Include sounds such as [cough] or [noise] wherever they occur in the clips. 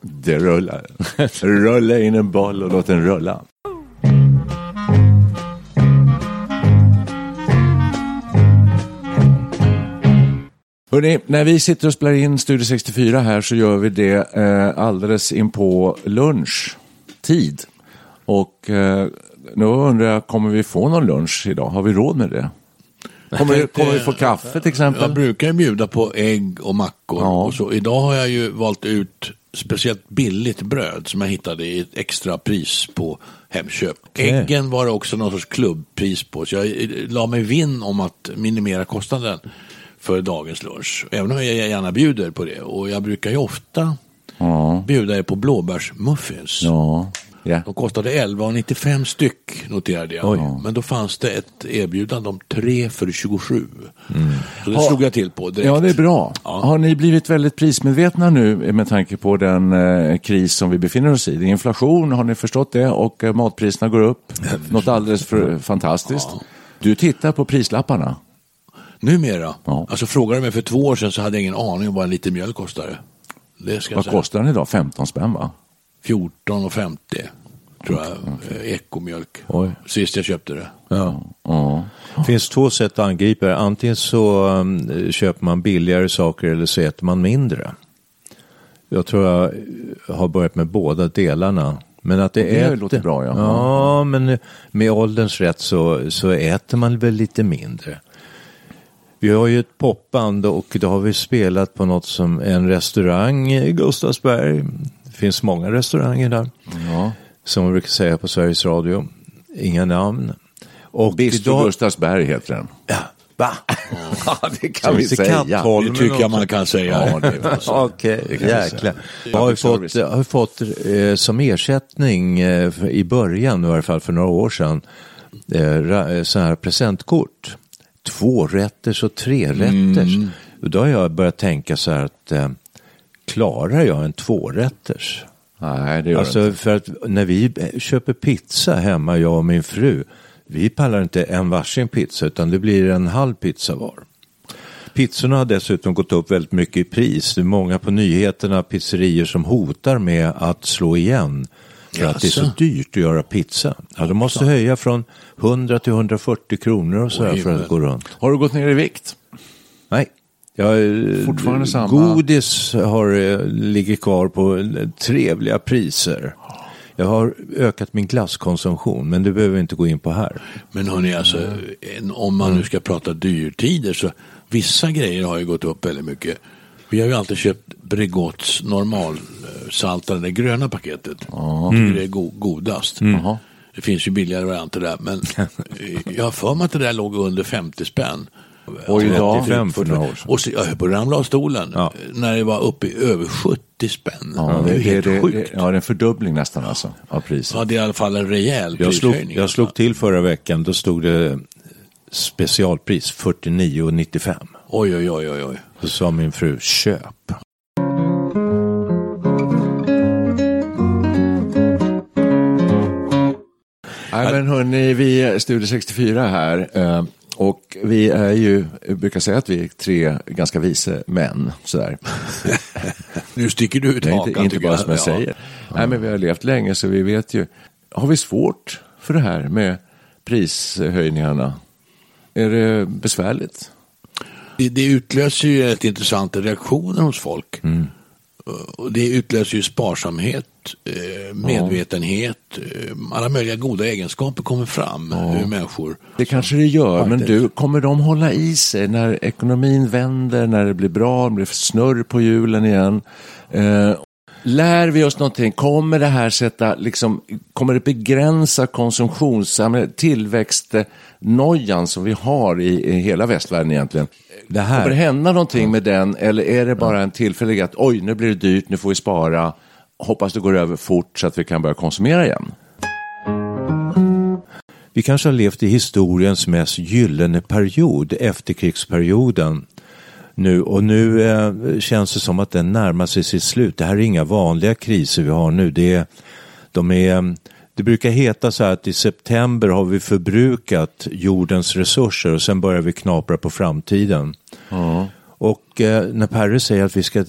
Det rullar. [laughs] Rulla in en boll och låt den rulla. Hörrni, när vi sitter och spelar in Studio 64 här så gör vi det eh, alldeles in på lunchtid. Och eh, nu undrar jag, kommer vi få någon lunch idag? Har vi råd med det? Kommer, vi- kommer vi få kaffe till exempel? Jag brukar ju bjuda på ägg och mackor. Ja. Och så. Idag har jag ju valt ut speciellt billigt bröd som jag hittade i ett extra pris på Hemköp. Äggen var det också någon sorts klubbpris på. Så jag eh, la mig vinn om att minimera kostnaden för dagens lunch. Även om jag gärna bjuder på det. Och jag brukar ju ofta Ja. bjuda er på blåbärsmuffins. Ja. Ja. De kostade 11,95 styck noterade jag. Oj. Men då fanns det ett erbjudande om tre för 27. Så det slog jag till på direkt. Ja, det är bra. Ja. Har ni blivit väldigt prismedvetna nu med tanke på den eh, kris som vi befinner oss i? Det är inflation, har ni förstått det? Och eh, matpriserna går upp. [laughs] Något alldeles för fantastiskt. Du tittar på prislapparna. Numera, Ja. alltså frågade du mig för två år sedan så hade jag ingen aning om vad en liter mjölk kostade. Vad kostar den idag? 15 spänn va? 14,50 tror jag, eh, ekomjölk. Oj. Sist jag köpte det. Ja. Ja. Det finns två sätt att angripa det. Antingen så um, köper man billigare saker eller så äter man mindre. Jag tror jag har börjat med båda delarna. Men att det, Det äter... låter bra, ja. Ja, men med ålderns rätt så, så äter man väl lite mindre. Vi har ju ett popband och då har vi spelat på något som en restaurang i Gustavsberg. Det finns många restauranger där. ja. Som man brukar säga på Sveriges Radio. Inga namn. Och Bistro idag- Gustavsberg heter den. Ja, va? [laughs] Ja, det kan vi säga. Det tycker jag man kan säga. Ja, det är alltså. [laughs] Okej, vi jäklar. Jag har fått, har fått eh, som ersättning eh, för, i början, i varje fall för några år sedan, eh, eh, så här presentkort. Två rätters och tre rätters. Mm. Och då har jag börjat tänka så här att eh, klarar jag en tvårätters? Nej, det gör Alltså inte. för att när vi köper pizza hemma, jag och min fru, vi pallar inte en varsin pizza utan det blir en halv pizza var. Pizzorna har dessutom gått upp väldigt mycket i pris. Det är många på nyheterna, pizzerior som hotar med att slå igen. För att det är så Jaså? dyrt att göra pizza. Ja, de måste höja från 100 till 140 kronor och sådär Oj, för att gå runt. Har du gått ner i vikt? Nej. Jag, eh, Fortfarande samma. Godis har, eh, ligger kvar på eh, trevliga priser. Jag har ökat min glasskonsumtion, men det behöver vi inte gå in på här. Men hörni, alltså, en, om man nu ska prata dyrtider så vissa grejer har ju gått upp väldigt mycket. Vi har ju alltid köpt Bregotts normalsaltade, det gröna paketet. Mm. Det är go godast. Jaha. Det finns ju billigare varianter där, men [laughs] jag har för mig att det där låg under 50 spänn. Och idag? 35 för några år sedan. Och så, jag höll på att ramla av stolen Ja. när det var uppe i över 70 spänn. Ja, det är ju helt det, sjukt. ja, det är en fördubbling nästan alltså av priset. Ja, det är i alla fall en rejäl Jag slog, prishöjning. jag slog till förra veckan, då stod det specialpris 49,95. Oj, oj, oj, oj, oj. Då sa min fru, köp. Nej, men hörni, vi är Studio 64 här. Och vi är ju, jag brukar säga att vi är tre ganska vise män. Sådär. [laughs] Nu sticker du ut hakan. inte, inte bara som jag Ja. säger. Nej, men vi har levt länge så vi vet ju. Har vi svårt för det här med prishöjningarna? Är det besvärligt? Det, det utlöser ju ett intressanta reaktioner hos folk. Mm. Och det utlöser ju sparsamhet, eh, medvetenhet, eh, alla möjliga goda egenskaper kommer fram ur människor. Det kanske det gör, men du, kommer de hålla i sig när ekonomin vänder, när det blir bra, det blir snurr på hjulen igen? Lär vi oss någonting? Kommer det här sätta, liksom, kommer det begränsa konsumtionssamhället, tillväxtnojan som vi har i, i hela västvärlden egentligen? Det här- Kommer det hända någonting med den eller är det bara en tillfällig att oj, nu blir det dyrt, nu får vi spara, hoppas det går över fort så att vi kan börja konsumera igen? Vi kanske har levt i historiens mest gyllene period, efterkrigsperioden. Nu, och nu eh, känns det som att den närmar sig sitt slut. Det här är inga vanliga kriser vi har nu. Det, är, de är, det brukar heta så här att i september har vi förbrukat jordens resurser och sen börjar vi knapra på framtiden. Och eh, när Perre säger att vi ska eh,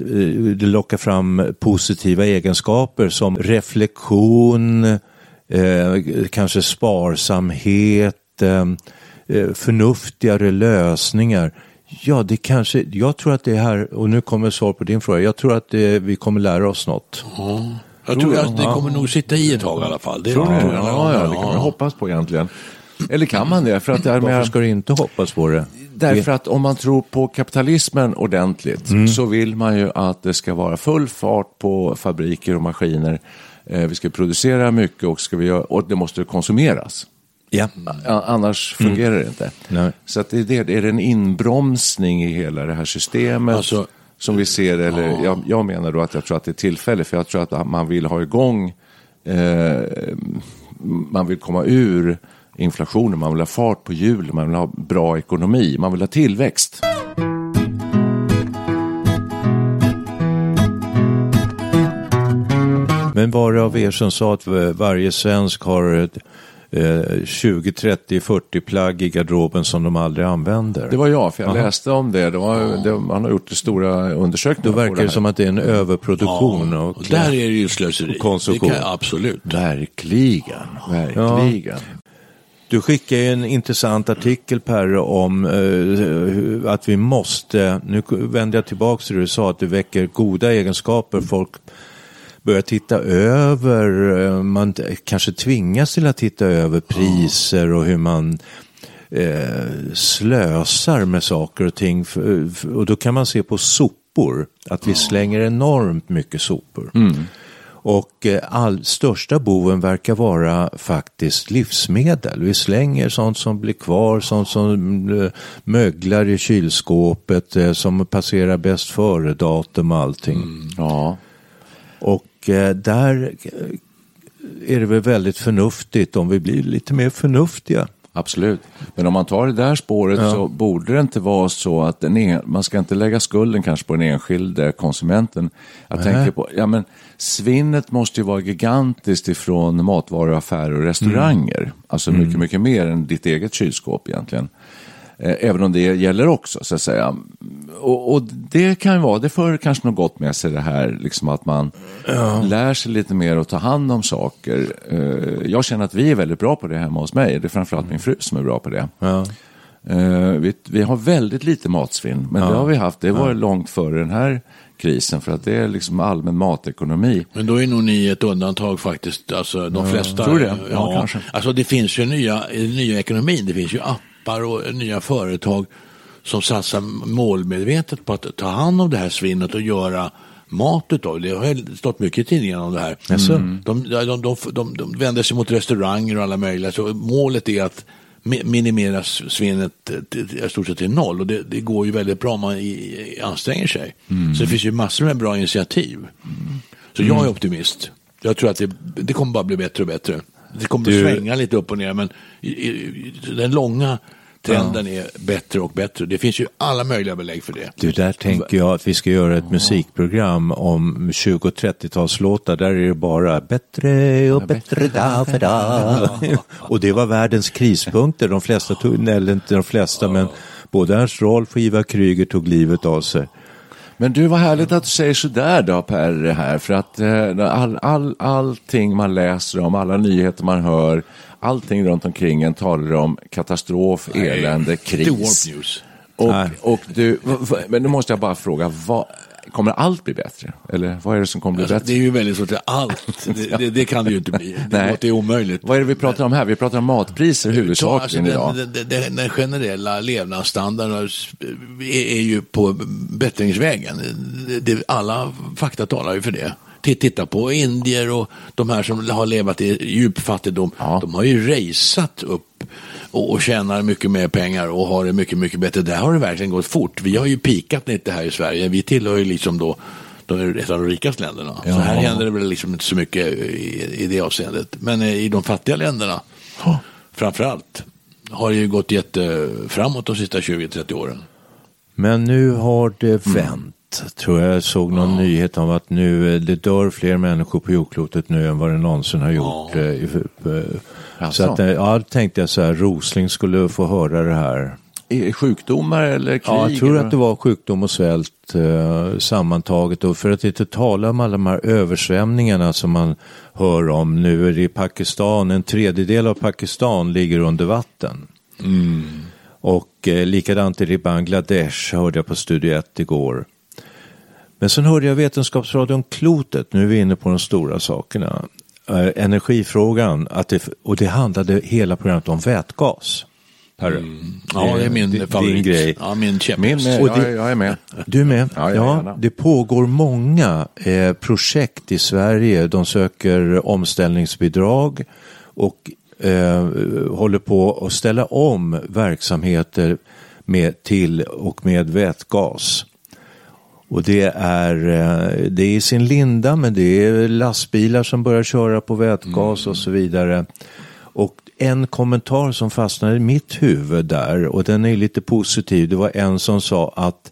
locka fram positiva egenskaper som reflektion, eh, kanske sparsamhet, eh, eh, förnuftigare lösningar. Ja, det kanske, jag tror att det är här, och nu kommer svar på din fråga, jag tror att det, vi kommer lära oss något. Jag tror att det kommer nog sitta i ett tag i alla fall. Det Tror du? Ja, ja, det kan man hoppas på egentligen. Eller kan man det? För att det är Varför ska du inte hoppas på det? därför att om man tror på kapitalismen ordentligt så vill man ju att det ska vara full fart på fabriker och maskiner. Eh, vi ska producera mycket och, ska vi göra, och det måste konsumeras. Ja. Annars fungerar det inte. Nej. Så att det, är det, det är en inbromsning i hela det här systemet Alltså- som vi ser. Eller jag, jag menar då att jag tror att det är tillfälligt. För jag tror att man vill ha igång, eh, man vill komma ur inflationen, man vill ha fart på hjulen, man vill ha bra ekonomi, man vill ha tillväxt. Men var det av er som sa att varje svensk har ett, eh, 20, 30, 40 plagg i garderoben som de aldrig använder? Det var jag, för jag läste om det. det, var, det man har gjort det stora Då undersökningar på verkar det som att det är en överproduktion. Ja, och, och där är det ju slöseri. konsumtion. Det kan, absolut. Verkligen, verkligen. Du skickade en intressant artikel Per om eh, att vi måste, nu vänder jag tillbaka till det du sa, att det väcker goda egenskaper. Folk börjar titta över, eh, man kanske tvingas till att titta över priser och hur man eh, slösar med saker och ting. Och då kan man se på sopor, att vi slänger enormt mycket sopor. Och eh, all, största boven verkar vara faktiskt livsmedel. Vi slänger sånt som blir kvar, sånt som eh, möglar i kylskåpet, som passerar bäst före-datum och allting. Ja. Eh, där eh, är det väl väldigt förnuftigt om vi blir lite mer förnuftiga. Absolut. Men om man tar det där spåret så borde det inte vara så att en, man ska inte lägga skulden kanske på den enskilde konsumenten. Jag tänker på, ja men svinnet måste ju vara gigantiskt ifrån matvaruaffärer och restauranger. Alltså mycket, mycket mer än ditt eget kylskåp egentligen. Eh, Även om det gäller också så att säga. Och, och det kan ju vara, det för kanske något gott med sig det här, liksom att man lär sig lite mer att ta hand om saker. Eh, Jag känner att vi är väldigt bra på det hemma hos mig. Det är framförallt min fru som är bra på det. Ja. Eh, Vi, vi har väldigt lite matsvinn, men det har vi haft. Det var långt före den här krisen, för att det är liksom allmän matekonomi. Men då är nog ni ett undantag faktiskt. Alltså, de flesta, tror det. Ja, kanske. Alltså, det finns ju nya, nya ekonomin, det finns ju appar och nya företag som satsar målmedvetet på att ta hand om det här svinnet och göra mat utav det. Har stått mycket i tidningarna om det här. Mm. De, de, de, de, de vänder sig mot restauranger och alla möjliga. Så målet är att mi- minimera svinnet i stort sett till noll. Och det, det går ju väldigt bra om man i, anstränger sig. Så det finns ju massor med bra initiativ. Så jag är optimist. Jag tror att det, det kommer bara bli bättre och bättre. Det kommer Du- att svänga lite upp och ner, men i, i, den långa Trenden är bättre och bättre. Det finns ju alla möjliga belägg för det. Du, där tänker jag att vi ska göra ett musikprogram om 20 och 30-talslåtar. Där är det bara bättre och bättre dag för dag. [laughs] Och det var världens krispunkter. De flesta tog, eller inte de flesta, men både Ernst Rolf och Ivar Kryger tog livet av sig. Men du, vad härligt att du säger sådär då Per, här, för att eh, all, all, allting man läser om, alla nyheter man hör, allting runt omkring en talar om katastrof, elände, kris. Och, och du, men nu måste jag bara fråga, vad, kommer allt bli bättre? Eller vad är det som kommer bli Alltså, bättre? det är ju väldigt svårt. Allt, [laughs] det, det, det kan det ju inte bli. Det Nej. låter ju omöjligt. Vad är det vi pratar om här? Vi pratar om matpriser huvudsakligen alltså, idag. den, den, den, den generella levnadsstandarden är, ju på bättringsvägen. Alla fakta talar ju för det. Titt- Titta på indier och de här som har levat i djup fattigdom. Ja. De har ju raceat upp och, och tjänar mycket mer pengar och har det mycket, mycket bättre. Där har det verkligen gått fort. Vi har ju pikat lite här i Sverige. Vi tillhör ju liksom då ett av de rikaste länderna. Så här händer det väl liksom inte så mycket i, i det avseendet. Men eh, i de fattiga länderna, framför allt, har det ju gått jätteframåt de sista 20-30 åren. Men nu har det vänt. Tror jag såg någon nyhet om att nu eh, det dör fler människor på jordklotet nu än vad det någonsin har gjort. eh, i- eh, Så Jaså? att, eh, ja, då tänkte jag så här, Rosling skulle få höra det här. Sjukdomar eller krig? Ja, jag tror eller? att det var sjukdom och svält eh, sammantaget. Och för att inte tala om alla de här översvämningarna som man hör om. Nu är det i Pakistan, en tredjedel av Pakistan ligger under vatten. Och eh, likadant är det i Bangladesh, hörde jag på Studio 1 igår. Men sen hörde jag Vetenskapsradion Klotet, nu är vi inne på de stora sakerna. Eh, energifrågan, att det, och det handlade hela programmet om vätgas. Perre. Ja, det är min din favorit. grej. Ja, min käpphäst. Min med, Och jag, det- jag är med. Du med? Ja, Ja, det pågår många eh, projekt i Sverige. De söker omställningsbidrag och eh, håller på att ställa om verksamheter med, till och med vätgas. Och det är, eh, det är i sin linda, men det är lastbilar som börjar köra på vätgas och så vidare. Och en kommentar som fastnade i mitt huvud där, och den är lite positiv, det var en som sa att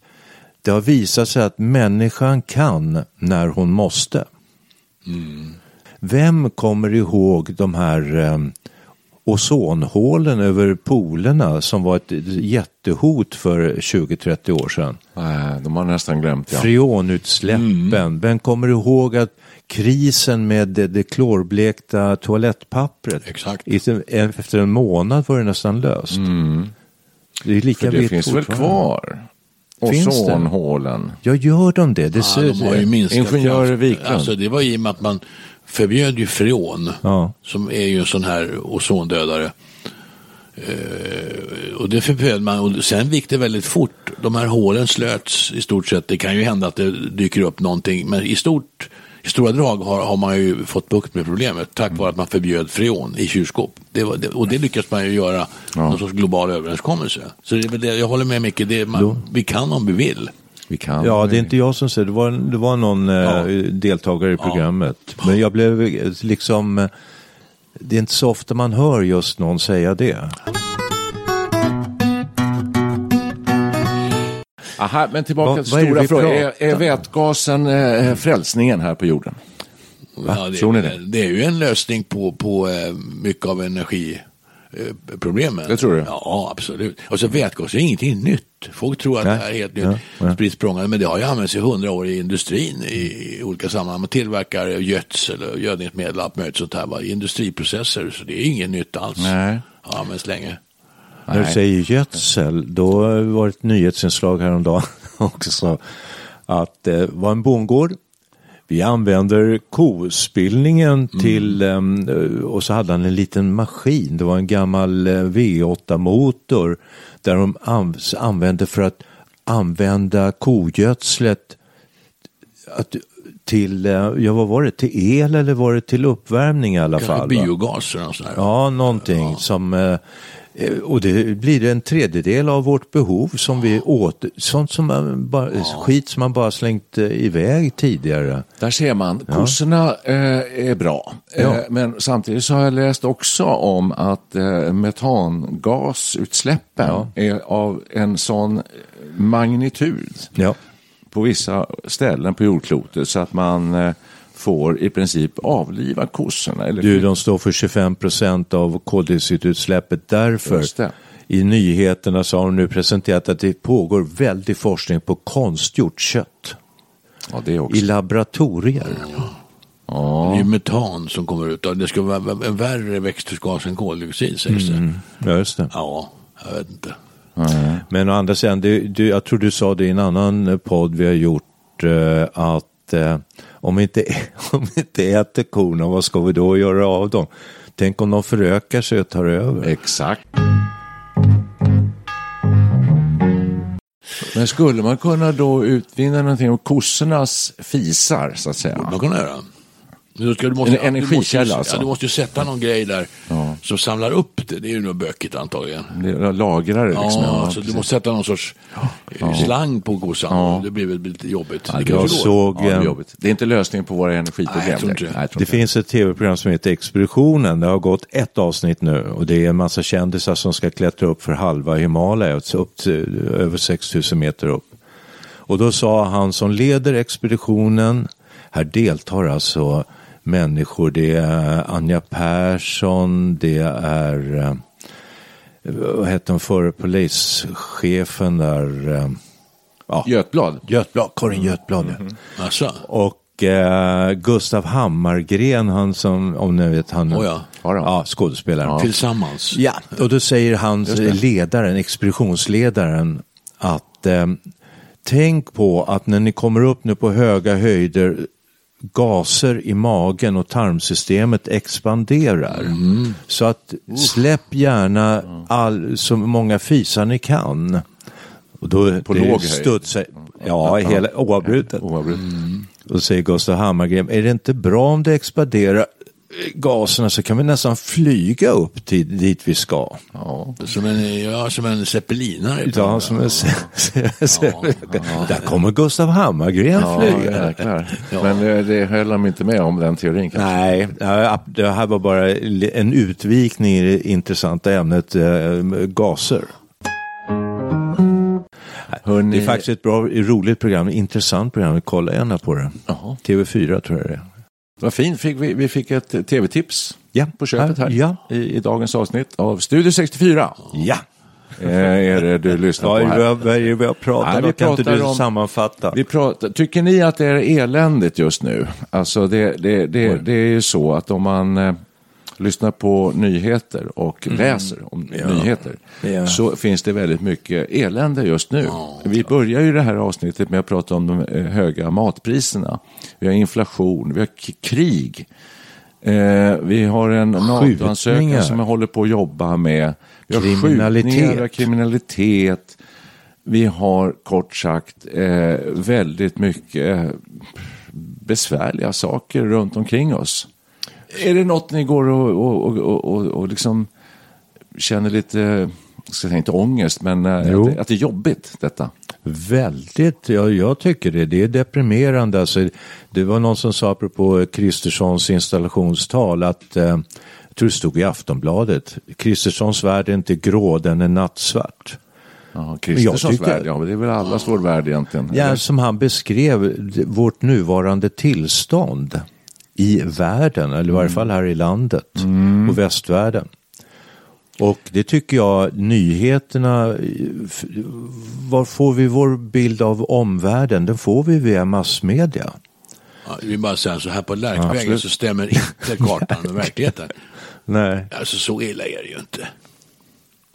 det har visat sig att människan kan när hon måste. Vem kommer ihåg de här eh, ozonhålen över polerna som var ett jättehot för 20-30 år sedan? De har nästan glömt. Ja. Freonutsläppen. Vem kommer ihåg att krisen med det, det klorblekta toalettpappret? Exakt. Efter en månad var det nästan löst. Det är lika För det finns väl kvar? Ozonhålen. Ja, gör de det? det Ja, ser, de har ju minskat Ingenjör kraftigt. Wiklund. Alltså, det var i och med att man förbjöd ju freon, Ja. som är ju en sån här ozondödare. Eh, och det förbjöd man och sen gick det väldigt fort. De här hålen slöts i stort sett. Det kan ju hända att det dyker upp någonting, men i stort i stora drag har, har man ju fått bukt med problemet tack vare att man förbjöd freon i kylskåp. Det var, det, och det lyckas man ju göra, någon sorts global överenskommelse. Så det jag håller med Micke, det man, vi kan om vi vill. Vi kan. Ja, det är inte jag som säger det. Var, det var någon eh, deltagare i programmet. Men jag blev eh, liksom... eh, Det är inte så ofta man hör just någon säga det. Aha, men tillbaka Vad- till stora vi frågor. Är, är vätgasen eh, frälsningen här på jorden? Ja, det, Tror ni är, det? det är ju en lösning på, på mycket av energiproblemen. Det tror du? Ja, absolut. Alltså vätgas är ingenting nytt. Folk tror att Nej. det här är helt nytt, Ja, ja. spritt språngande, men det har ju använts i hundra år i industrin i, olika sammanhang. Man tillverkar gödsel och gödningsmedel och allt möjligt sånt här va? i industriprocesser, så det är inget nytt alls. Nej. Har använts länge. När du säger gödsel, då var det ett nyhetsinslag häromdagen [laughs] också. Att det var en bondgård. Vi använder kospillningen till, em, och så hade han en liten maskin. Det var en gammal eh, V8-motor. Där de anv- använde för att använda kogödslet att, till, eh, ja vad var det, till el eller var det till uppvärmning i alla Kanske fall? va? biogaser och sådär. Ja, någonting som, eh, eh, och det blir en tredjedel av vårt behov som vi åt, sånt som man bara, skit som man bara slängt eh, iväg tidigare. Där ser man, kossorna eh, är bra. Ja. Eh, men samtidigt så har jag läst också om att eh, metangasutsläppen Ja. är av en sån magnitud Ja. på vissa ställen på jordklotet så att man eh, får i princip avliva kossorna. Eller Du, de står för 25 procent av koldioxidutsläppet. Därför det. i nyheterna så har de nu presenterat att det pågår väldig forskning på konstgjort kött ja, det också. i laboratorier. Det är ju metan som kommer ut. Det ska vara en värre växthusgas än koldioxid sägs det. Ja, just det. Ja, jag vet inte. Men å andra sidan, du, du, jag tror du sa det i en annan podd vi har gjort eh, att eh, om, vi inte, [laughs] om vi inte äter korna, vad ska vi då göra av dem? Tänk om de förökar sig och tar över. Exakt. Men skulle man kunna då utvinna någonting av kossornas fisar så att säga? Man kan göra. Du ska, du måste, En energikälla du måste, ju- alltså. Ja, du måste ju sätta någon grej där som samlar upp det. Det är ju nog bökigt antagligen. Det- Lagrar det liksom? Ja, så precis. du måste sätta någon sorts eh, slang på kossan. Det blir väl lite jobbigt. det jag såg, Ja, det, är jobbigt. det är inte lösningen på våra energiproblem. Nej, jag tror inte det. Nej, jag tror Det inte finns ett tv-program som heter Expeditionen. Det har gått ett avsnitt nu och det är en massa kändisar som ska klättra upp för halva Himalaya, upp till över 6000 meter upp. Och då sa han som leder expeditionen, här deltar alltså människor, det är Anja Persson, det är, eh, vad hette hon förre polischefen där, eh, ja, Götblad? Götblad, Karin Götblad. ja. Alltså, Och eh, Gustav Hammargren, han som, om ni vet, han, Oh ja. Ja, då. ja skådespelaren. tillsammans. Ja, och då säger han, ledaren, expeditionsledaren, att eh, tänk på att när ni kommer upp nu på höga höjder, gaser i magen och tarmsystemet expanderar. Så att släpp gärna all, så många fisar ni kan. Och då, På det låg höjd. studsar, Ja, hela, oavbrutet. Oavbrutet. Och då säger Gustav Hammargren, är det inte bra om det expanderar gaserna så kan vi nästan flyga upp till dit vi ska. Ja. Som en, ja, som en zeppelinare. Ja, som är, Där kommer Gustav Hammargren Ja, flyga. jäklar. Men eh, det höll de inte med om den teorin kanske? Nej, ja, det här var bara en utvikning i det intressanta ämnet eh, gaser. Hörrni, Det är faktiskt ett bra, roligt program, intressant program. Kolla gärna på det. Jaha. TV4 tror jag det är. Vad fint, fick vi, vi fick ett tv-tips Ja, på köpet här Ja. i, i dagens avsnitt av Studio 64. Ja, Eh, är det du lyssnar på är här. vad är det vi har pratat Nej, vi Kan inte du om- sammanfatta? Vi pratar, tycker ni att det är eländigt just nu? Alltså det, det, det, det är ju så att om man eh, lyssnar på nyheter och läser om nyheter Ja. så finns det väldigt mycket elände just nu. Vi börjar ju det här avsnittet med att prata om de eh, höga matpriserna. Vi har inflation, vi har krig. Eh, vi har en NATO-ansökan som jag håller på att jobba med. Vi har Kriminalitet. skjutningar, vi har kriminalitet. Vi har kort sagt eh, väldigt mycket besvärliga saker runt omkring oss. Är det något ni går och, och, och, och, och, liksom känner lite, jag ska säga inte ångest, men eh, Jo. att, det- att det är jobbigt detta? Väldigt, ja, jag tycker det. Det är deprimerande. Alltså, det var någon som sa apropå Kristerssons installationstal att, eh, jag tror det stod i Aftonbladet, Kristerssons värld är inte grå, den är nattsvart. Ja, Kristerssons tycker- värld, ja, men det är väl allas vår värld egentligen. Ja, eller? som han beskrev vårt nuvarande tillstånd i världen, eller i varje fall här i landet och västvärlden. Och det tycker jag nyheterna, var får vi vår bild av omvärlden? Den får vi via massmedia. Ja, vi bara säger så här på Lärkvägen absolut. så stämmer inte kartan med [laughs] verkligheten. Nej. Alltså så illa är det ju inte.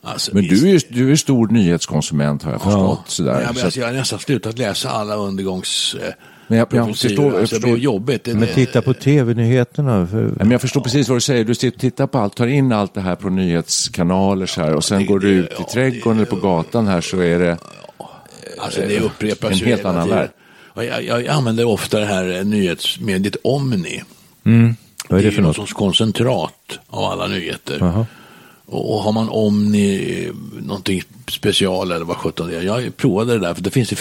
Alltså, Men du är du är stor nyhetskonsument har jag förstått. Sådär. Ja, men Så alltså, jag har nästan slutat läsa alla undergångs... Eh, Men jag- jag förstår- jag alltså, Det förstår. blir jobbigt. Det, Men titta på tv-nyheterna. för- men jag förstår precis vad du säger. Du tittar på allt, tar in allt det här på nyhetskanaler så här, och sen går du ut i trädgården eller på gatan här så är det Alltså det upprepas en helt annan värld. Jag, jag använder ofta det här nyhetsmediet Omni. Vad är det är för ju någon något? sorts koncentrat av alla nyheter. Jaha. Och, har man Omni, eh, någonting special eller vad sjutton det är. Jag provade det där för det finns det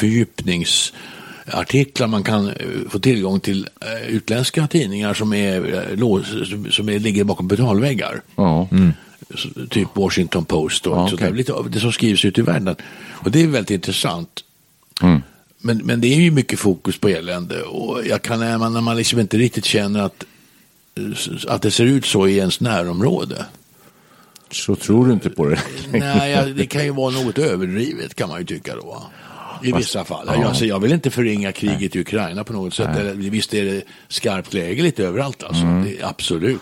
fördjupningsartiklar man kan eh, få tillgång till eh, utländska tidningar som, är, eh, som- är, ligger bakom betalväggar. Ja. Så, typ Washington Post och Ja, sådär. okej. Lite av det som skrivs ut i världen. Och det är väldigt intressant. Mm. Men, men det är ju mycket fokus på elände och jag kan, när man, när man liksom inte riktigt känner att, att det ser ut så i ens närområde. Så tror du inte på det? Nej, jag, det kan ju vara något överdrivet kan man ju tycka då. I vissa fall. Jag, alltså, jag vill inte förringa kriget i Ukraina på något sätt. Eller, visst är det skarpt läge lite överallt alltså. Mm. Det, absolut.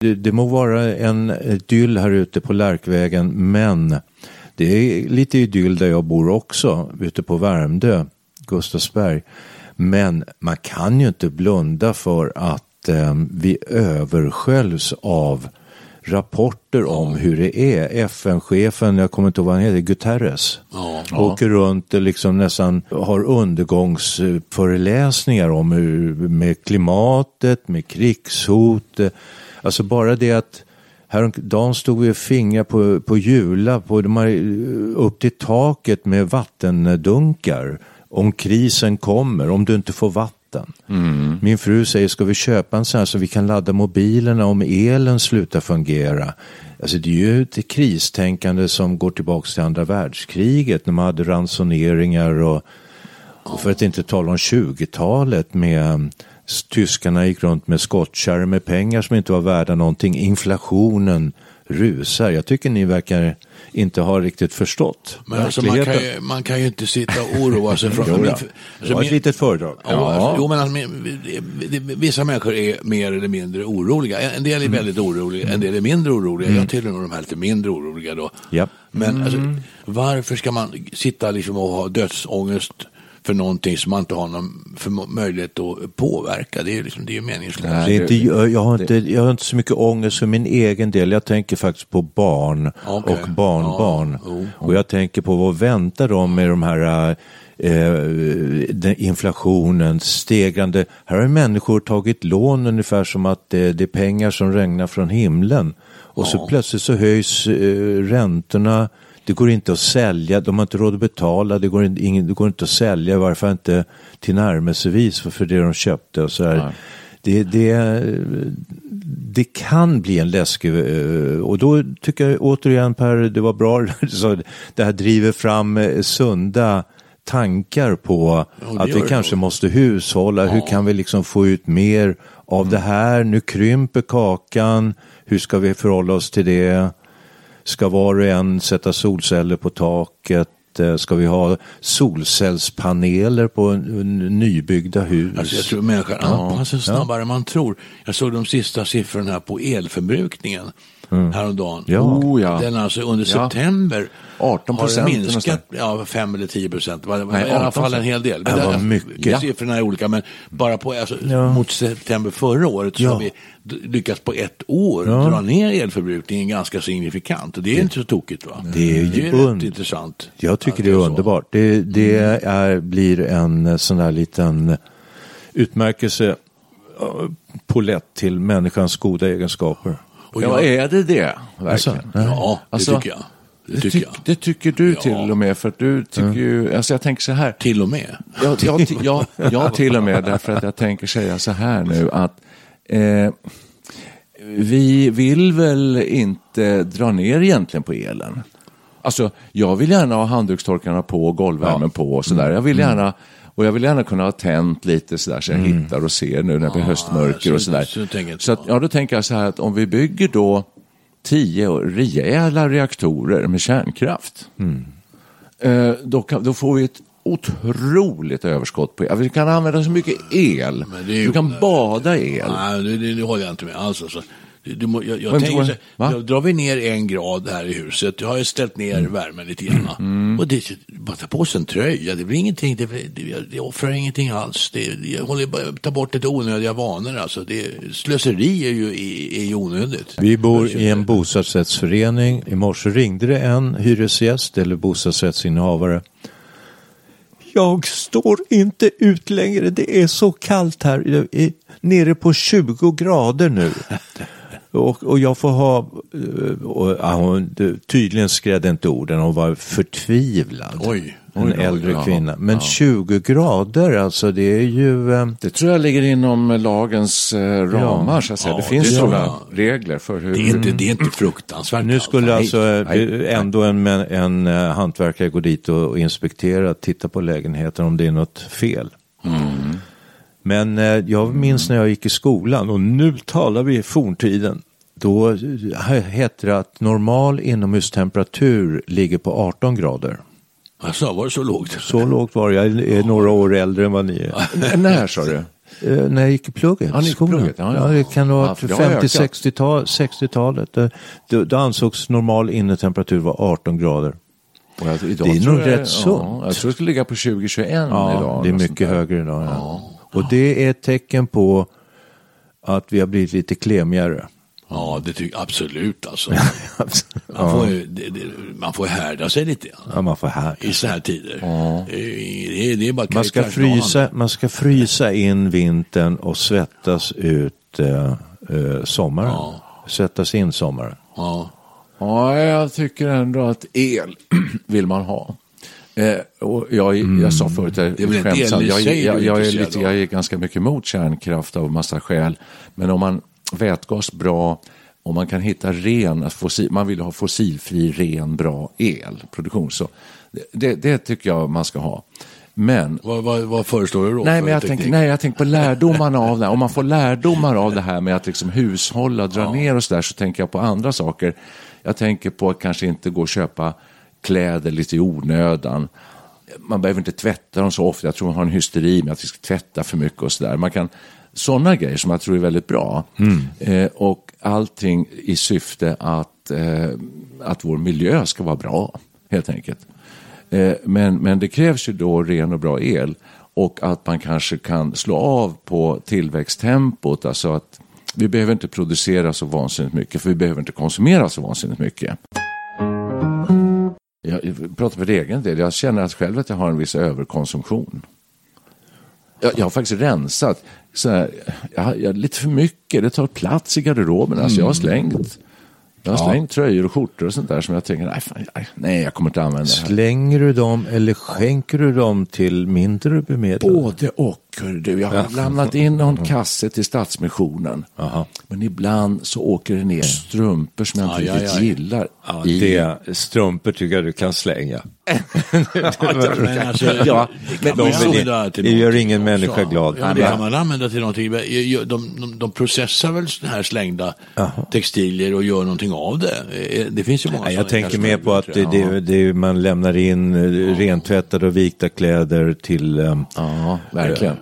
Det, det må vara en idyll här ute på Lärkvägen, men det är lite idyll där jag bor också, ute på Värmdö, Gustavsberg. Men man kan ju inte blunda för att eh, vi översköljs av rapporter om hur det är. FN-chefen, jag kommer inte ihåg vad han heter, Guterres, Ja. åker runt och liksom nästan har undergångsföreläsningar om hur, med klimatet, med krigshot. Alltså bara det att häromdagen stod vi och fingrade på, på Jula, på, de har upp till taket med vattendunkar. Om krisen kommer, om du inte får vatten. Min fru säger, ska vi köpa en sån här så vi kan ladda mobilerna om elen slutar fungera? Alltså det är ju ett kristänkande som går tillbaka till andra världskriget när man hade ransoneringar och, och för att inte tala om 20-talet med s- tyskarna gick runt med skottkärror med pengar som inte var värda någonting. Inflationen rusar. Jag tycker ni verkar inte ha riktigt förstått Men alltså, man, kan ju, man kan ju inte sitta och oroa sig. För, Jo, min- då. alltså, Det var ett litet föredrag. Ja, alltså, jo, men alltså, vissa människor är mer eller mindre oroliga. En del är väldigt oroliga, en del är mindre oroliga. Jag tillhör nog de här lite mindre oroliga då. Ja. Men alltså, varför ska man sitta liksom och ha dödsångest för någonting som man inte har någon för möjlighet att påverka? Det är ju liksom, det är ju meningslöst. Nej. Det är inte, jag, har inte, jag har inte så mycket ångest för min egen del. Jag tänker faktiskt på barn Okej. och barnbarn. Ja, jo. och jag tänker på vad väntar de med de här eh, inflationen, stegrande. Här har människor tagit lån ungefär som att det, det är pengar som regnar från himlen. Och så plötsligt så höjs eh, räntorna. Det går inte att sälja, de har inte råd att betala, det går, in, ingen, det går inte att sälja, i varje fall inte tillnärmelsevis för, för det de köpte. Och så här. Det, det, det kan bli en läskig, eh, och då tycker jag återigen Per, det var bra, [laughs] det här driver fram eh, sunda tankar på Ja, det att vi det kanske nog. måste hushålla, hur kan vi liksom få ut mer av det här, nu krymper kakan, hur ska vi förhålla oss till det? Ska var och en sätta solceller på taket? Eh, Ska vi ha solcellspaneler på nybyggda hus? Alltså jag tror människan anpassar sig snabbare än man tror. Jag såg de sista siffrorna här på elförbrukningen häromdagen. Ja. Oh, ja. Den alltså under Ja. september 18 har minskat ja, 5 eller 10 procent. Nej, I alla 18 fall en hel del. Men Ja, det- mycket. det- Siffrorna är olika men bara på, alltså, Ja. mot september förra året så Ja. har vi lyckats på ett år Ja. dra ner elförbrukningen ganska signifikant. Och det är inte så tokigt va? Det är ju det är rätt intressant. Jag tycker det är så. Mm. underbart. Det, det är, blir en sån där liten utmärkelse eh, polett till människans goda egenskaper. Och Ja, jag, är det det? Verkligen? Alltså, ja, det Alltså, tycker jag. Det tycker tyck- jag. det tycker du Ja. till och med, för att du tycker ju, alltså jag tänker så här, Till och med. jag, jag, jag, jag till och med därför att jag tänker säga så här nu att eh, vi vill väl inte dra ner egentligen på elen. Alltså, jag vill gärna ha handdukstorkarna på och golvvärmen på och sådär. Jag vill gärna, och jag vill gärna kunna ha tänt lite sådär så jag hittar och ser nu när det blir höstmörker så- och sådär. så inte Så att, så. ja, då tänker jag så här att om vi bygger då tio rejäla reaktorer med kärnkraft. Eh, då, kan, då får vi ett otroligt överskott på el. Vi kan använda så mycket el. Du kan bada el. Nej, det, det, det håller jag inte med alls. Alltså. Du, må- jag, jag tänker tror- så här, va? då drar vi ner en grad här i huset. Jag har ju ställt ner Mm. värmen lite grann. Och det, bara ta på sig en tröja, det blir ingenting, det, det, det offrar ingenting alls. Det, jag håller bara ta bort lite onödiga vanor alltså. Det, slöseri är ju, är, är ju onödigt. Vi bor i en bostadsrättsförening. I morse ringde det en hyresgäst eller bostadsrättsinnehavare. Jag står inte ut längre. Det är så kallt här. Jag är nere på 20 grader nu. [laughs] Och, och jag får ha... eh, Och, ja, hon, tydligen skrädde inte orden. Hon var förtvivlad. Oj. En Oj äldre ja. kvinna. Men 20 grader alltså, det är ju... eh, Det tror jag ligger inom lagens eh, ramar, så att säga. Ja, det finns det sådana regler för hur... Det är inte, det är inte fruktansvärt Nu skulle Nej, alltså eh, nej, ändå en, en, en eh, hantverkare gå dit och, och inspektera, titta på lägenheten om det är något fel. Men eh, jag minns när jag gick i skolan och nu talar vi forntiden. Då eh, hette det att normal inomhustemperatur ligger på 18 grader. Alltså, var det så lågt? Så lågt var det. Jag är några år äldre än vad ni är. [laughs] När sa du? Eh, när jag gick i plugget. Ja, skolan. plugget, ja, ja. det kan vara Ja, för det har ökat. 50-60-tal- 60-talet. Eh, Då, då ansågs normal innetemperatur vara 18 grader. Och jag, idag Det är nog jag- rätt sunt. Ja, jag tror det skulle ligga på 2021 Ja, idag. det är mycket högre idag. Ja. Och det är ett tecken på att vi har blivit lite klemigare. Ja, det tycker absolut alltså. [laughs] Man får, ju, det, det, man får härda sig lite grann Ja, man får här. i så här tider. Det, är, det är bara Man ska, frysa, man ska frysa in vintern och svettas ut eh, eh, sommaren. Ja. Svettas in sommaren. Ja. Ja, jag tycker ändå att el [clears throat] vill man ha. Eh, och jag, jag sa förut, jag, Det är skämtsamt, jag, jag, är jag, är lite, jag är ganska mycket emot kärnkraft av massa skäl. Men om man vätgas bra, om man kan hitta ren, fossil, man vill ha fossilfri, ren, bra elproduktion. Så det, det, tycker jag man ska ha. Men Vad, vad, vad föreslår du då? Nej, men jag tänker, nej, jag tänker på lärdomarna av det här. Om man får lärdomar av det här med att liksom hushålla, dra ner och så där, så tänker jag på andra saker. Jag tänker på att kanske inte gå och köpa kläder lite i onödan. Man behöver inte tvätta dem så ofta. Jag tror man har en hysteri med att vi ska tvätta för mycket och sådär. Man kan, sådana grejer som jag tror är väldigt bra. Eh, och allting i syfte att, eh, att vår miljö ska vara bra, helt enkelt. Eh, Men, men det krävs ju då ren och bra el och att man kanske kan slå av på tillväxttempot. Alltså att vi behöver inte producera så vansinnigt mycket för vi behöver inte konsumera så vansinnigt mycket. Jag pratar för egen del. Jag känner att själv att jag har en viss överkonsumtion. Jag, jag har faktiskt rensat. Så här, jag, jag, lite för mycket. Det tar plats i garderoben. Alltså jag har slängt. Jag har slängt tröjor och skjortor och sånt där som jag tänker, nej, fan, nej, nej jag kommer inte använda det här. Slänger du dem eller skänker du dem till mindre bemedlade? Både och, hör du. Jag har lämnat in någon kasse till Stadsmissionen. Aha. Men ibland så åker det ner strumpor som jag inte Aj, aj, riktigt aj. gillar. Ja, i- det, strumpor tycker jag du kan slänga. [laughs] Alltså, Ja, det gör ingen också. människa glad. Ja, det kan man använda till någonting. De, de, de processar väl här slängda Jaha. textilier och gör någonting av det. Eh, Det finns ju många Nej, jag tänker mer på att det, det, det, man lämnar in eh, rentvättade och vikta kläder till eh, Ja, verkligen.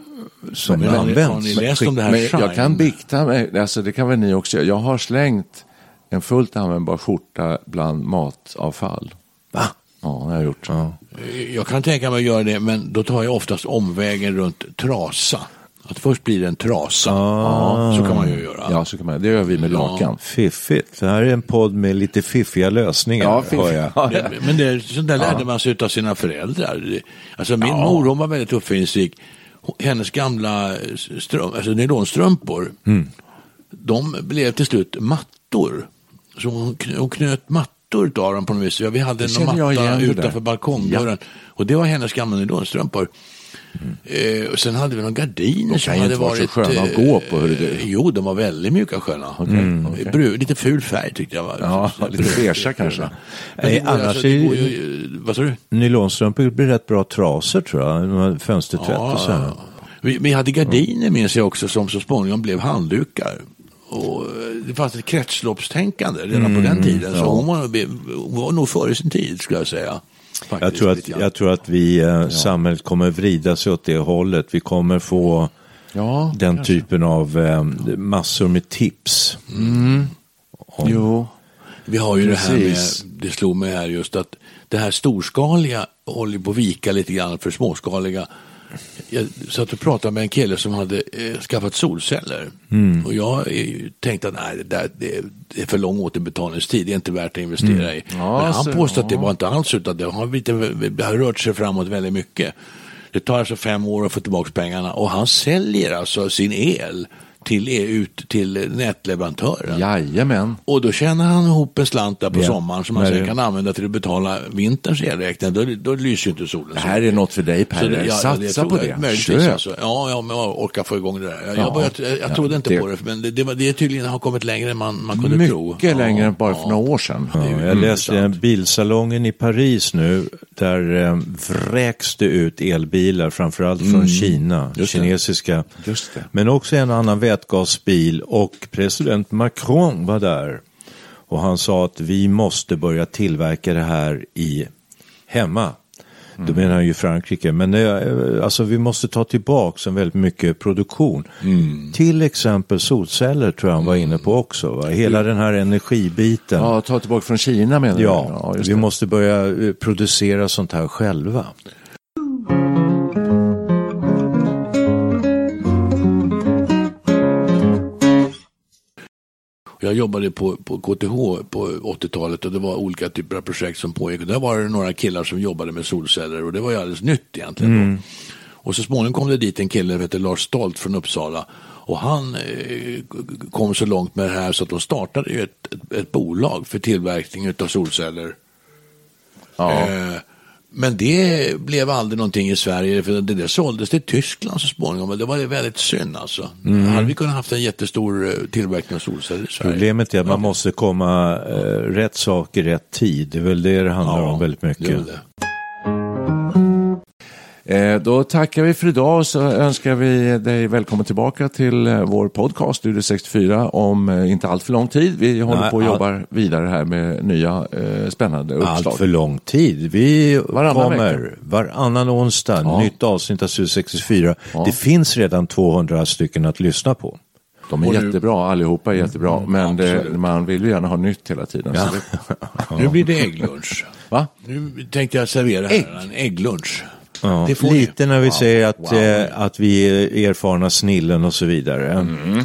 Som Men ni- har används. ni läst om det här Men jag kan Shine? bikta mig, alltså det kan väl ni också göra. Jag har slängt en fullt användbar skjorta bland matavfall. Va? Ja, det har jag gjort. Jag kan tänka mig att göra det, men då tar jag oftast omvägen runt trasa. Att först blir det en trasa. Ja, så kan man ju göra. Ja, så kan man, det gör vi med lakan. Fiffigt. Det här är en podd med lite fiffiga lösningar. Ja, hör jag. Ja, Det, men det, sånt där lärde man sig av sina föräldrar. Alltså min mor hon var väldigt uppfinningsrik. Hennes gamla ström, alltså nylonstrumpor, de blev till slut mattor. Så hon, hon knöt mattor utav dem på något vis. Ja, vi hade en matta utanför balkongdörren. Och det var hennes gamla nylonstrumpor. Eh, och sen hade vi några gardiner som kan ju hade inte vara så varit... sköna att eh, gå på, hörru du. Jo, de var väldigt mjuka och sköna. Mm, okej. Bru- lite ful färg tyckte jag. Var. Ja, lite beigea kanske. Men det ju- annars alltså, det är- går ju- Vad sa du? Nylonstrumpor blir rätt bra trasor tror jag. De Fönstertvätt och så här. Vi, vi hade gardiner minns jag också som så småningom blev handdukar. Och eh, det fanns ett kretsloppstänkande redan på den tiden. Så hon, var, hon var nog före sin tid skulle jag säga. Jag Faktiskt, tror, att, jag tror att vi, eh, samhället kommer vrida sig åt det hållet. Vi kommer få Ja, Den kanske. typen av eh, massor med tips. Jo. Vi har ju det här Precis. med, det slog mig här just att det här storskaliga håller på att vika lite grann för småskaliga. Jag satt och pratade med en kille som hade eh, skaffat solceller. Och jag eh, tänkte att nej, det, där, det, är för lång återbetalningstid, det är inte värt att investera i. Ja, Men han så- påstod att det var inte alls, utan det har, lite, det har rört sig framåt väldigt mycket. Det tar alltså fem år att få tillbaka pengarna och han säljer alltså sin el till, ut till nätleverantören. Jajamän. Och då tjänar han ihop en slant där på Ja. sommaren som han sen det- kan använda till att betala vinterns elräkning. Då, då lyser ju inte solen. Det här är något för dig Per. det- ja, Satsa på det. Möjligtvis Köp. alltså. Ja, ja, men jag orkar få igång det där. Jag, Ja. jag, jag, jag trodde inte det- på det, men det, det, det är tydligen har kommit längre än man, man kunde tro. Mycket Ja, längre än bara för några år sedan. Ja, jag läste en bilsalongen i Paris nu där eh, vräks det ut elbilar, framförallt från Kina, Just det. kinesiska. Just det. Men också en annan vätgasbil och president Macron var där. Och han sa att vi måste börja tillverka det här i hemma. Då menar han ju Frankrike. Men eh, alltså, vi måste ta tillbaka väldigt mycket produktion. Till exempel solceller tror jag han var inne på också. Va? Hela den här energibiten. Ja, ta tillbaka från Kina menar du? Ja, just vi det. måste börja eh, producera sånt här själva. Jag jobbade på, på KTH på 80-talet och det var olika typer av projekt som pågick. Och där var det några killar som jobbade med solceller och det var ju alldeles nytt egentligen. Då. Och så småningom kom det dit en kille som heter Lars Stolt från Uppsala. Och han eh, kom så långt med det här så att de startade ett, ett, ett bolag för tillverkning av solceller. Ja. Eh, men det blev aldrig någonting i Sverige för det där såldes till Tyskland så småningom. Och det var väldigt synd alltså. Hade vi kunnat haft en jättestor eh, tillverkning av solceller i Sverige? Problemet är att man måste komma eh, rätt sak i rätt tid. Det är väl det det handlar om väldigt mycket. det. Eh, Då tackar vi för idag och så önskar vi dig välkommen tillbaka till eh, vår podcast Studio 64 om eh, inte allt för lång tid. Vi håller Nej, på och all- jobbar vidare här med nya eh, spännande uppslag. Allt för lång tid. Vi Varannan kommer vecka. varannan onsdag, Ja. nytt avsnitt av Studio 64. Ja. Det finns redan 200 stycken att lyssna på. De är Och nu- jättebra, allihopa är jättebra, men det, man vill ju gärna ha nytt hela tiden. Så det, Nu blir det ägglunch. va? Nu tänkte jag servera Ägg? här, en ägglunch. Ja, lite när vi säger att, Wow. eh, att vi är erfarna snillen och så vidare. Mm.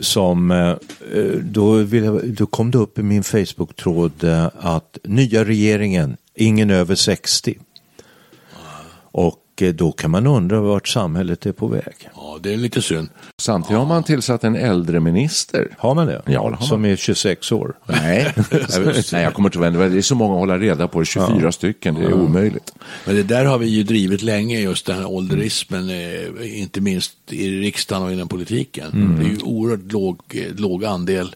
Som, eh, då, vill då kom det upp i min Facebook-tråd eh, att nya regeringen, ingen över 60. Och eh, då kan man undra vart samhället är på väg. Ja, det är lite synd. Samtidigt har man tillsatt en äldreminister. Har man det? Ja, det har man. Som är 26 år. Nej, [laughs] Nej jag kommer inte ihåg, det är så många att hålla reda på, 24 stycken, det är omöjligt. Men det där har vi ju drivit länge, just den här ålderismen, eh, inte minst i riksdagen och inom politiken. Mm. Det är ju oerhört låg, eh, låg andel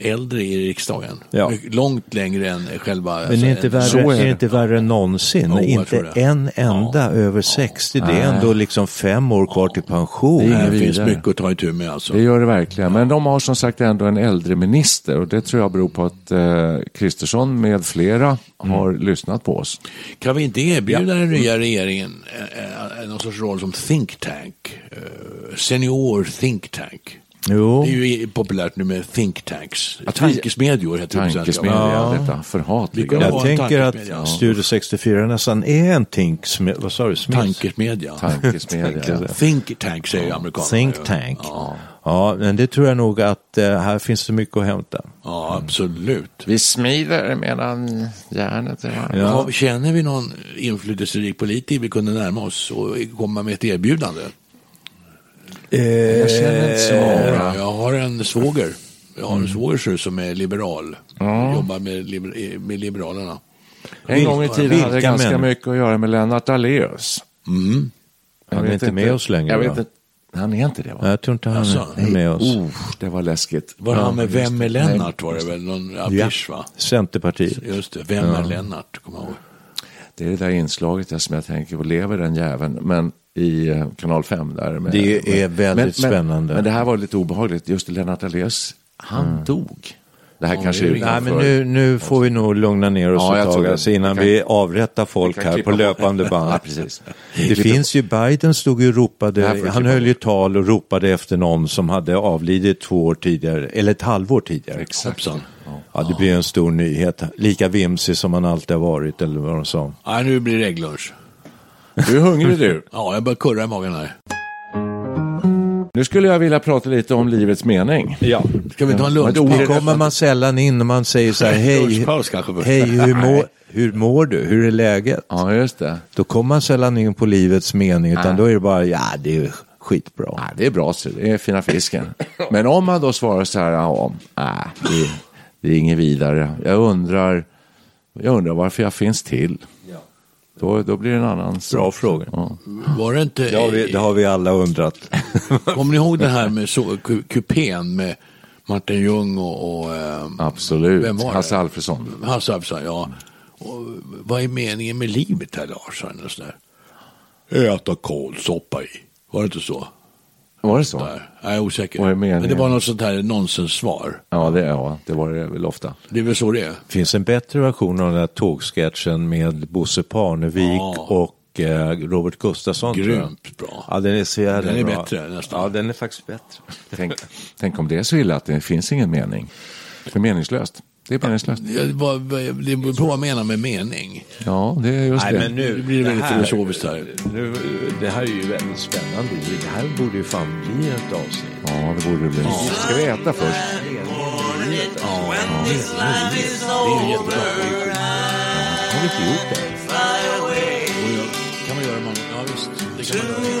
äldre i riksdagen. Ja. Långt längre än själva... Men alltså, är inte värre, är det. inte värre än någonsin? Jag inte en enda över 60. Det är ändå liksom fem år kvar till pension. Det Det inget finns mycket att ta itu med alltså. Det gör det verkligen, men de har som sagt ändå en äldreminister och det tror jag beror på att eh, Kristersson med flera har lyssnat på oss. Kan vi inte erbjuda den nya regeringen eh, eh, någon sorts roll som think tank? Eh, Senior think tank. Jo. Det är ju populärt nu med think tanks. Att Tankesmedjor heter det. Tankesmedja, Ja. detta förhatliga. Jag tänker att tankesmedja. Studio 64 nästan är en think, vad sa du? Smith? Tankesmedja. Tankesmedja. [laughs] Think tank säger ju amerikanerna. Think tank. Ja, Ja, men det tror jag nog att eh, här finns det mycket att hämta. ja absolut. Vi smider medan järnet är Ja. Har- Känner vi någon inflytelserik politiker vi kunde närma oss och komma med ett erbjudande? Jag känner inte så många. Jag har en svåger. Jag har en Mm. svåger som är liberal. Jobbar med, liber, med Liberalerna. En gång i tiden hade det Vilka ganska män? mycket att göra med Lennart Daléus. Mm. Jag Han är vet inte med oss längre, Jag vet inte. Han är inte det va? Jag tror inte han Alltså, är med oss. Oh, det var läskigt. Var han med Vem är Lennart var det väl? Någon affisch va? Centerpartiet. Just det, Vem är Lennart? Kommer jag ihåg. Det är det där inslaget jag- som jag tänker på, lever den jäveln? Men i eh, kanal 5 där. Med, Det är väldigt men, spännande. Men, men det här var lite obehagligt, just Lennart Daléus, han Mm. dog. Det här Ja, kanske det är Nej, men nu, nu får vi nog lugna ner oss Ja, ett tag alltså, innan Vi kan- vi avrättar folk här på löpande [laughs] band. Ja, precis. Det finns ju, Biden stod ju och ropade, han höll ju tal och ropade efter någon som hade avlidit två år tidigare, eller ett halvår tidigare. Exakt. Hoppsan. Ja, det blir en stor nyhet. Lika vimsig som han alltid har varit, eller vad de sa. Nej, nu blir det ägglunch. Du är hungrig du. [laughs] Ja, jag börjar kurra i magen här. Nu skulle jag vilja prata lite om livets mening. Ja. Ska vi ta en lunch? då- kommer man sällan in när man säger så här, [laughs] hej, hej hur, mår, hur mår du? Hur är läget? Ja, just det. Då kommer man sällan in på livets mening, utan då är det bara, ja det är skitbra. Ja, det är bra, så det är fina fisken. [laughs] Men om man då svarar så här, ja, det, det är inget vidare. Jag undrar, jag undrar varför jag finns till. Då, då blir det en annan Bra fråga. Ja. Var det inte... Det har vi, det har vi alla undrat. [laughs] Kommer ni ihåg det här med så, ku- kupén med Martin Ljung och, och eh, Absolut. Vem var det? Hasse Alfredson. Hasse Alfredson? Ja. Och, vad är meningen med livet här Lars? Eller så där. Äta kålsoppa i. Var det inte så? Var det så? Där. Jag är osäker. Är? Men det var något sånt här nonsenssvar. Ja, det, ja, det var det väl ofta. Det är väl så det är. finns en bättre version av den här tågsketchen med Bosse Parnevik Ja. och eh, Robert Gustafsson. Grymt bra. Ja, den är så jävla Den är bra. bättre nästan. Ja, den är faktiskt bättre. Tänk, tänk om det är så illa att det finns ingen mening. Det är meningslöst. Det är meningslöst. Ja, Det det beror på vad jag menar med mening. Ja, det är just Nej, det. men nu, Nu blir det väldigt här- filosofiskt här. Nu, det här är ju väldigt spännande. Det här borde ju fan bli ett avsnitt. Ja, det borde det bli. Ska vi äta först? Det är ju jättebra. Har vi inte gjort det? kan man göra man, ja, visst, det kan man göra.